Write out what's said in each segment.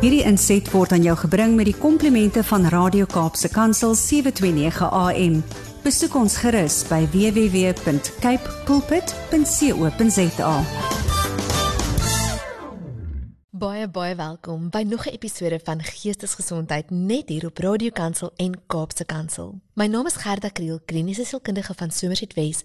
Hierdie inset word aan jou gebring met die komplimente van Radio Kaapse Kansel 729 AM. Besoek ons gerus by www.cape pulpit.co.za. Baie baie welkom by nog 'n episode van Geestesgesondheid net hier op Radio Kansel en Kaapse Kansel. My naam is Gerda Kriel, kliniese sielkundige van Somerset Wes,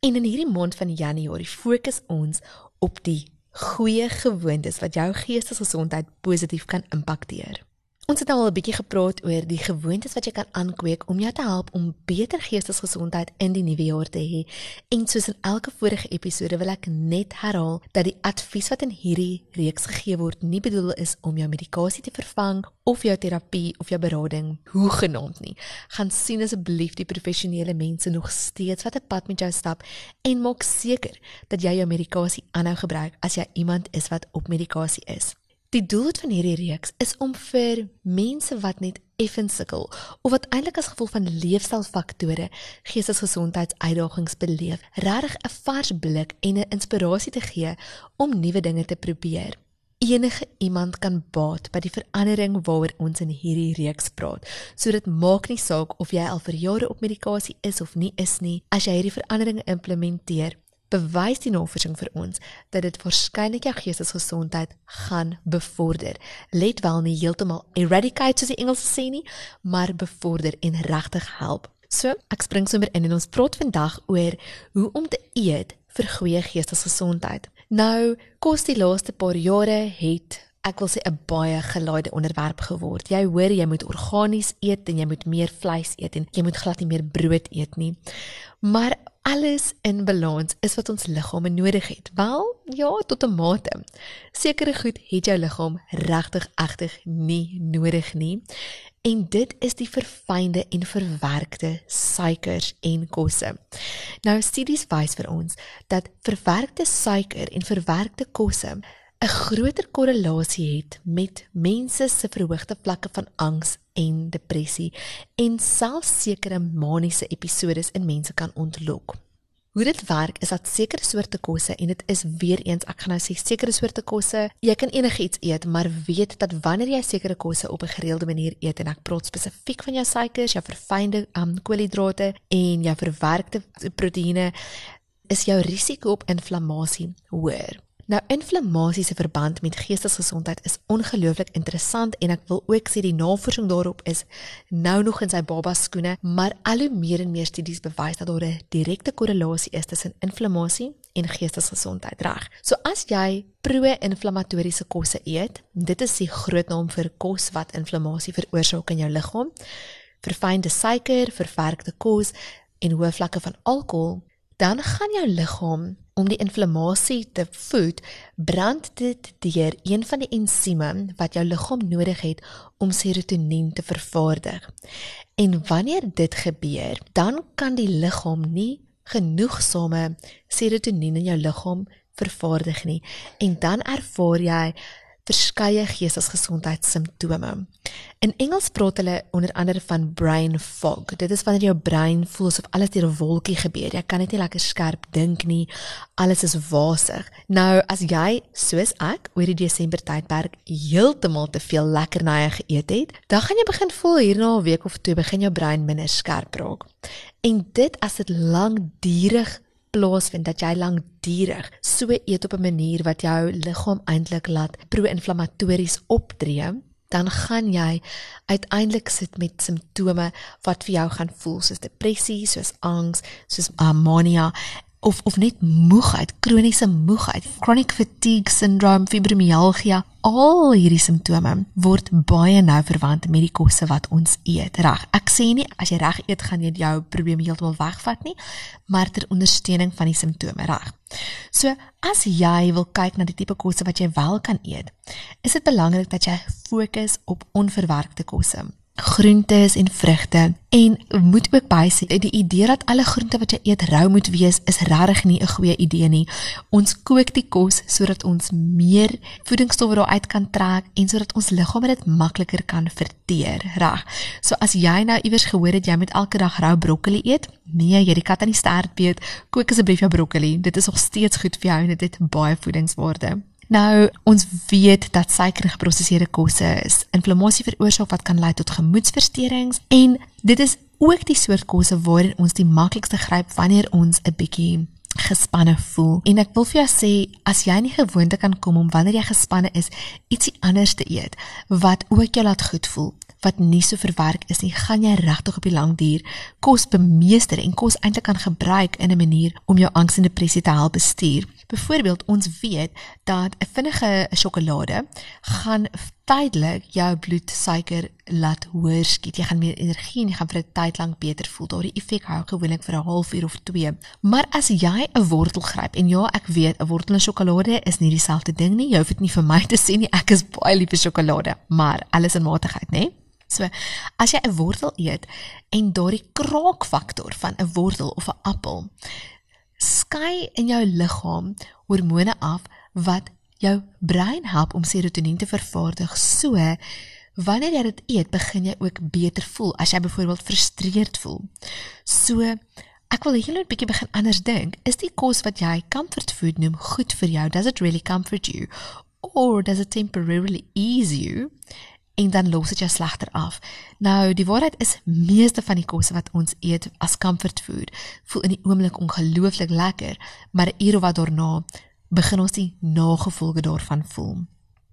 en in hierdie maand van Januarie fokus ons op die goeie gewoontes wat jou geestesgesondheid positief kan impakteer. Ons het nou al 'n bietjie gepraat oor die gewoontes wat jy kan aankweek om jou te help om beter geestesgesondheid in die nuwe jaar te hê. En soos in elke vorige episode wil ek net herhaal dat die advies wat in hierdie reeks gegee word nie bedoel is om jou medikasie te vervang of jou terapie of jou berading hoegenaamd nie. Gaan sien asseblief die professionele mense nog steeds wat 'n pad met jou stap en maak seker dat jy jou medikasie aanhou gebruik as jy iemand is wat op medikasie is. Die doel van hierdie reeks is om vir mense wat net effens sukkel of wat eintlik as gevolg van leefstylfaktore geestesgesondheidsuitdagings beleef, regtig 'n vars blik en 'n inspirasie te gee om nuwe dinge te probeer. Enige iemand kan baat by die verandering waaroor ons in hierdie reeks praat. So dit maak nie saak of jy al vir jare op medikasie is of nie is nie, as jy hierdie veranderinge implementeer, bewys die navorsing vir ons dat dit waarskynlik jou geestesgesondheid gaan bevorder. Let wel nie heeltemal eradicate soos die Engelse sê nie, maar bevorder en regtig help. So, ek spring sommer in en ons praat vandag oor hoe om te eet vir goeie geestesgesondheid. Nou, kos die laaste paar jare het ek wil sê 'n baie gelaaide onderwerp geword. Jy hoor jy moet organies eet en jy moet meer vleis eet en jy moet glad nie meer brood eet nie. Maar alles in balans is wat ons liggame nodig het. Wel, ja, tot 'n mate. Sekere goed het jou liggaam regtig egtig nie nodig nie. En dit is die verfynde en verwerkte suikers en kosse. Nou studies wys vir ons dat verwerkte suiker en verwerkte kosse 'n groter korrelasie het met mense se verhoogde vlakke van angs en depressie en selfs sekere maniese episodes in mense kan ontlok. Hoe dit werk is dat sekere soorte kosse en dit is weer eens ek gaan nou sê sekere soorte kosse, jy kan enigiets eet, maar weet dat wanneer jy sekere kosse op 'n gereelde manier eet en ek praat spesifiek van jou suikers, jou verfynde um, koolhidrate en jou verwerkte proteïene, is jou risiko op inflammasie hoër. Nou inflammasie se verband met geestesgesondheid is ongelooflik interessant en ek wil ook sê die navorsing daarop is nou nog in sy baba skoene, maar al hoe meer en meer studies bewys dat daar 'n direkte korrelasie is tussen inflammasie en geestesgesondheid, reg? So as jy pro-inflammatoriese kosse eet, dit is die groot naam vir kos wat inflammasie veroorsaak in jou liggaam, verfynde suiker, verwerkte kos en hoë vlakke van alkohol, dan gaan jou liggaam om die inflammasie te voed, brand dit deur een van die ensieme wat jou liggaam nodig het om serotonien te vervaardig. En wanneer dit gebeur, dan kan die liggaam nie genoegsame serotonien in jou liggaam vervaardig nie en dan ervaar jy verskeie geestesgesondheidssimptome. In Engels praat hulle onder andere van brain fog. Dit is wanneer jou brein voel asof alles deur 'n wolkie gebeur. Jy kan net nie lekker skerp dink nie. Alles is wasig. Nou, as jy soos ek oor die Desember tydperk heeltemal te veel lekkernye geëet het, dan gaan jy begin voel hierna 'n week of twee begin jou brein minder skerp raak. En dit as dit lankdurig plaasvind dat jy lankdurig so eet op 'n manier wat jou liggaam eintlik laat pro-inflammatories optree, dan gaan jy uiteindelik sit met simptome wat vir jou gaan voel soos depressie, soos angs, soos mania of of net moegheid, kroniese moegheid, chronic fatigue syndrome, fibromyalgia, al hierdie simptome word baie nou verwant met die kosse wat ons eet. Reg. Ek sê nie as jy reg eet gaan jy jou probleme heeltemal wegvat nie, maar ter ondersteuning van die simptome, reg. So, as jy wil kyk na die tipe kosse wat jy wel kan eet, is dit belangrik dat jy fokus op onverwerkte kosse groentes en vrugte en moet ook bysê die idee dat alle groente wat jy eet rou moet wees is regtig nie 'n goeie idee nie. Ons kook die kos sodat ons meer voedingsstowwe daaruit kan trek en sodat ons liggaam dit makliker kan verteer, reg. So as jy nou iewers gehoor het jy moet elke dag rou broccoli eet, nee, jy die kat aan die stert weet, kook asseblief jou broccoli. Dit is nog steeds goed vir jou en dit het baie voedingswaarde. Nou, ons weet dat suiker in geprosesede kosse is inflammasie veroorsaak wat kan lei tot gemoedsversteurings en dit is ook die soort kosse waarin ons die maklikste gryp wanneer ons 'n bietjie gespanne voel. En ek wil vir jou sê, as jy nie gewoonte kan kom om wanneer jy gespanne is, ietsie anders te eet wat ook jou laat goed voel, wat nie so verwerk is nie, gaan jy regtig op die lang duur kos bemeester en kos eintlik kan gebruik in 'n manier om jou angs en depressie te help bestuur. Byvoorbeeld, ons weet dat 'n vinnige sjokolade gaan tydelik jou bloedsuiker laat hoër skiet. Jy gaan meer energie en jy gaan vir 'n tyd lank beter voel. Daardie effek hou gewoonlik vir 'n halfuur of 2. Maar as jy 'n wortel gryp en ja, ek weet 'n wortel en sjokolade is nie dieselfde ding nie. Jy hoef dit nie vir my te sê nie. Ek is baie lief vir sjokolade, maar alles in matigheid, né? So, as jy 'n wortel eet en daardie kraakfaktor van 'n wortel of 'n appel skei in jou liggaam hormone af wat jou brein help om serotonien te vervaardig. So, wanneer jy dit eet, begin jy ook beter voel as jy byvoorbeeld frustreerd voel. So, ek wil hê jy moet bietjie begin anders dink. Is die kos wat jy comfort food noem goed vir jou? Does it really comfort you or does it temporarily ease you? En dan los dit jou slegter af. Nou, die waarheid is meeste van die kosse wat ons eet as comfort food voel in die oomblik ongelooflik lekker, maar 'n uur of wat daarna begin ons die nagevolge daarvan voel.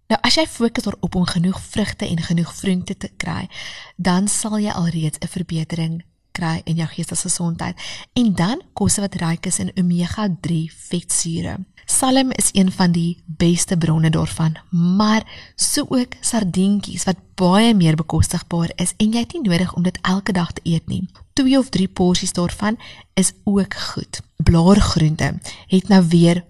Nou as jy fokus daarop om genoeg vrugte en genoeg groente te kry, dan sal jy alreeds 'n verbetering kry in jou geestesgesondheid en dan kosse wat ryk is in omega-3 vetsure. Salm is een van die beste bronne daarvan, maar so ook sardientjies wat baie meer bekostigbaar is en jy het nie nodig om dit elke dag te eet nie. 2 of 3 porsies daarvan is ook goed. Blaargroente het nou weer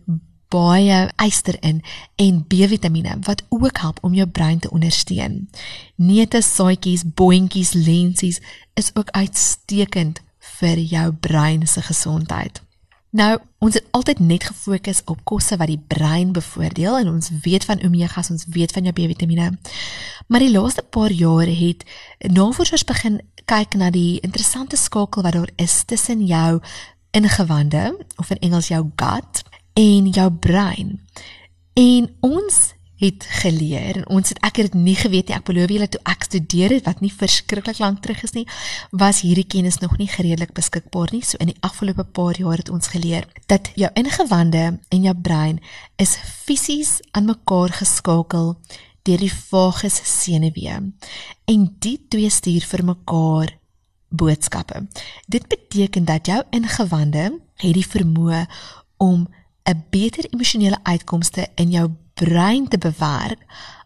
baie yster in en B-vitamiene wat ook help om jou brein te ondersteun. Neute, saaitjies, boontjies, lensies is ook uitstekend vir jou brein se gesondheid. Nou, ons het altyd net gefokus op kosse wat die brein bevoordeel en ons weet van omegas, ons weet van jou B-vitamiene. Maar die laaste paar jare het navorsers begin kyk na die interessante skakel wat daar is tussen jou ingewande of in Engels jou gut en jou brein. En ons het geleer en ons het ek het dit nie geweet nie. Ek belowe julle toe ek studeer het wat nie verskriklik lank terug is nie, was hierdie kennis nog nie redelik beskikbaar nie. So in die afgelope paar jaar het ons geleer dat jou ingewande en jou brein is fisies aan mekaar geskakel deur die vagus senuwee. En die twee stuur vir mekaar boodskappe. Dit beteken dat jou ingewande het die vermoë om 'n beter emosionele uitkomste in jou brein te bewerk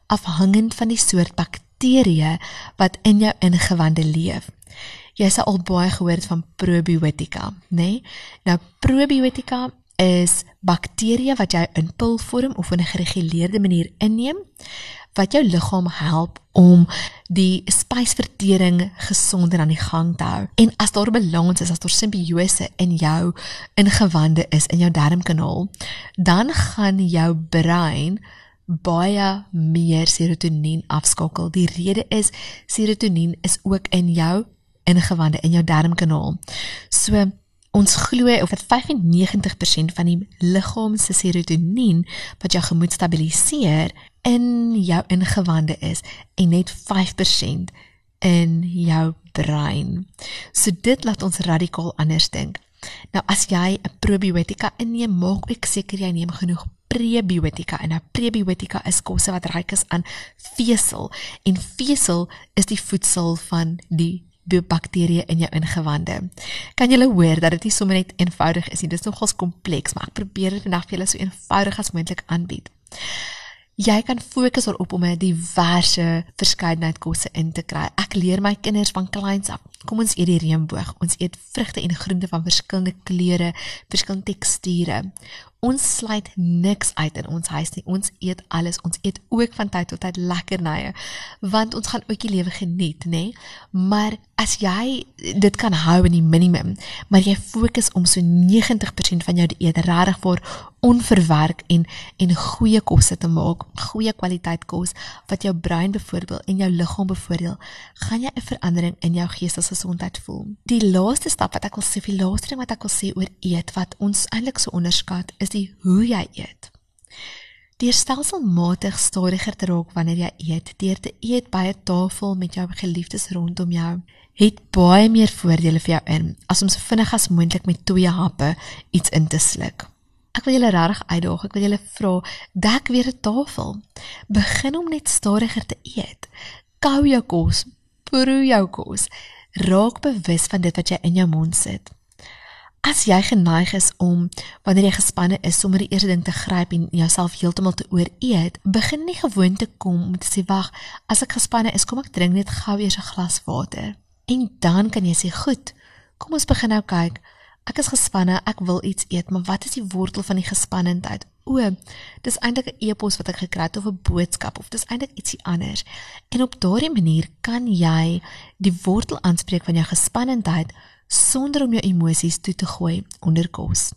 afhangend van die soort bakterieë wat in jou ingewande leef. Jy sal al baie gehoor het van probiotika, né? Nee? Nou probiotika is bakterieë wat jy in pilvorm of in 'n gereguleerde manier inneem wat jou liggaam help om die spysvertering gesonder aan die gang te hou. En as daar balans is, as daar simbiose in jou ingewande is in jou darmkanaal, dan gaan jou brein baie meer serotonien afskakel. Die rede is serotonien is ook in jou ingewande in jou darmkanaal. So ons glo of dat 95% van die liggaam se serotonien wat jou gemoed stabiliseer in jou ingewande is en net 5% in jou brein. So dit laat ons radikaal anders dink. Nou as jy 'n probiotika inneem, maak ook seker jy neem genoeg prebiotika. En nou prebiotika is kosse wat ryk is aan vesel en vesel is die voedsel van die bakterieë in jou ingewande. Kan jy hoor dat dit nie sommer net eenvoudig is nie. Dit is nogals kompleks, maar ek probeer dit vandag vir julle so eenvoudig as moontlik aanbied. Jy kan fokus daarop om 'n diverse verskeidenheid kosse in te kry. Ek leer my kinders van kleins af. Kom ons eet die reënboog. Ons eet vrugte en groente van verskillende kleure, verskillende teksture. Ons sluit niks uit in ons huis nie. Ons eet alles. Ons eet ook van tyd tot tyd lekkernye want ons gaan ook die lewe geniet, nê? Nee? Maar as jy dit kan hou in die minimum, maar jy fokus om so 90% van jou dieet regtig vir onverwerk en en goeie kosse te maak, goeie kwaliteit kos wat jou brein bevoordeel en jou liggaam bevoordeel, gaan jy 'n verandering in jou geestesgesondheid voel. Die laaste stap wat ek wil sê, die laaste ding wat ek wil sê oor eet wat ons eintlik so onderskat, is die hoe jy eet. Deur stelselmatig stadiger te raak wanneer jy eet, deur te eet by 'n tafel met jou geliefdes rondom jou, het baie meer voordele vir jou in as om so vinnig as moontlik met twee happe iets in te sluk. Ek wil julle regtig uitdaag. Ek wil julle vra, dek weer 'n tafel. Begin om net stadiger te eet. Kou jou kos, proe jou kos. Raak bewus van dit wat jy in jou mond sit. As jy geneig is om wanneer jy gespanne is sommer die eerste ding te gryp en jouself heeltemal te ooreet, begin nie gewoonte kom om te sê wag, as ek gespanne is, kom ek drink net gou eers 'n glas water. En dan kan jy sê, "Goed, kom ons begin nou kyk. Ek is gespanne, ek wil iets eet, maar wat is die wortel van die gespannenheid?" O, dis eintlik 'n e-pos wat ek gekry het of 'n boodskap of dis eintlik ietsie anders. En op daardie manier kan jy die wortel aanspreek van jou gespannenheid sonder om jou emosies toe te gooi onder kos.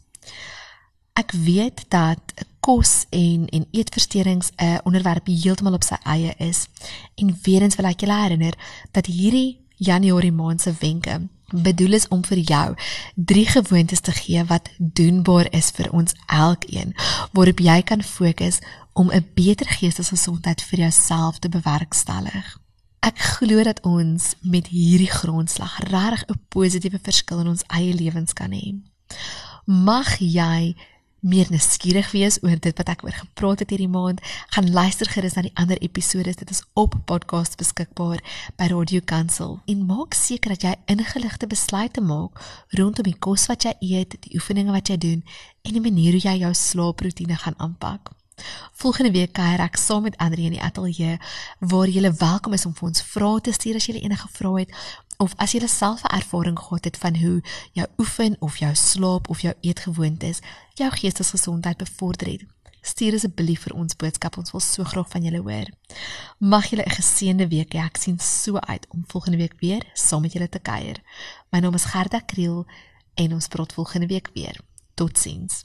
Ek weet dat kos en en eetversteurings 'n onderwerp heeltemal op sy eie is. En weer eens wil ek julle herinner dat hierdie Januarie maand se wenke bedoel is om vir jou drie gewoontes te gee wat doenbaar is vir ons elkeen waarop jy kan fokus om 'n beter geestesgesondheid vir jouself te bewerkstellig. Ek glo dat ons met hierdie grondslag regtig 'n positiewe verskil in ons eie lewens kan hê. Mag jy meer nuuskierig wees oor dit wat ek oor gepraat het hierdie maand, gaan luister gerus na die ander episode. Dit is op podcast beskikbaar by Radio Kansel. En maak seker dat jy ingeligte besluite maak rondom die kos wat jy eet, die oefeninge wat jy doen en die manier hoe jy jou slaaproetine gaan aanpak. Volgende week kuier ek saam met Andri in die ateljee waar jy welkom is om vir ons vrae te stuur as jy enige vrae het of as jy self 'n ervaring gehad het van hoe jou oefen of jou slaap of jou eetgewoontes jou geestesgesondheid bevorder het. Stuur asseblief vir ons boodskap, ons wil so graag van julle hoor. Mag julle 'n geseënde week hê. Ek sien so uit om volgende week weer saam met julle te kuier. My naam is Gerda Kriel en ons praat volgende week weer. Totsiens.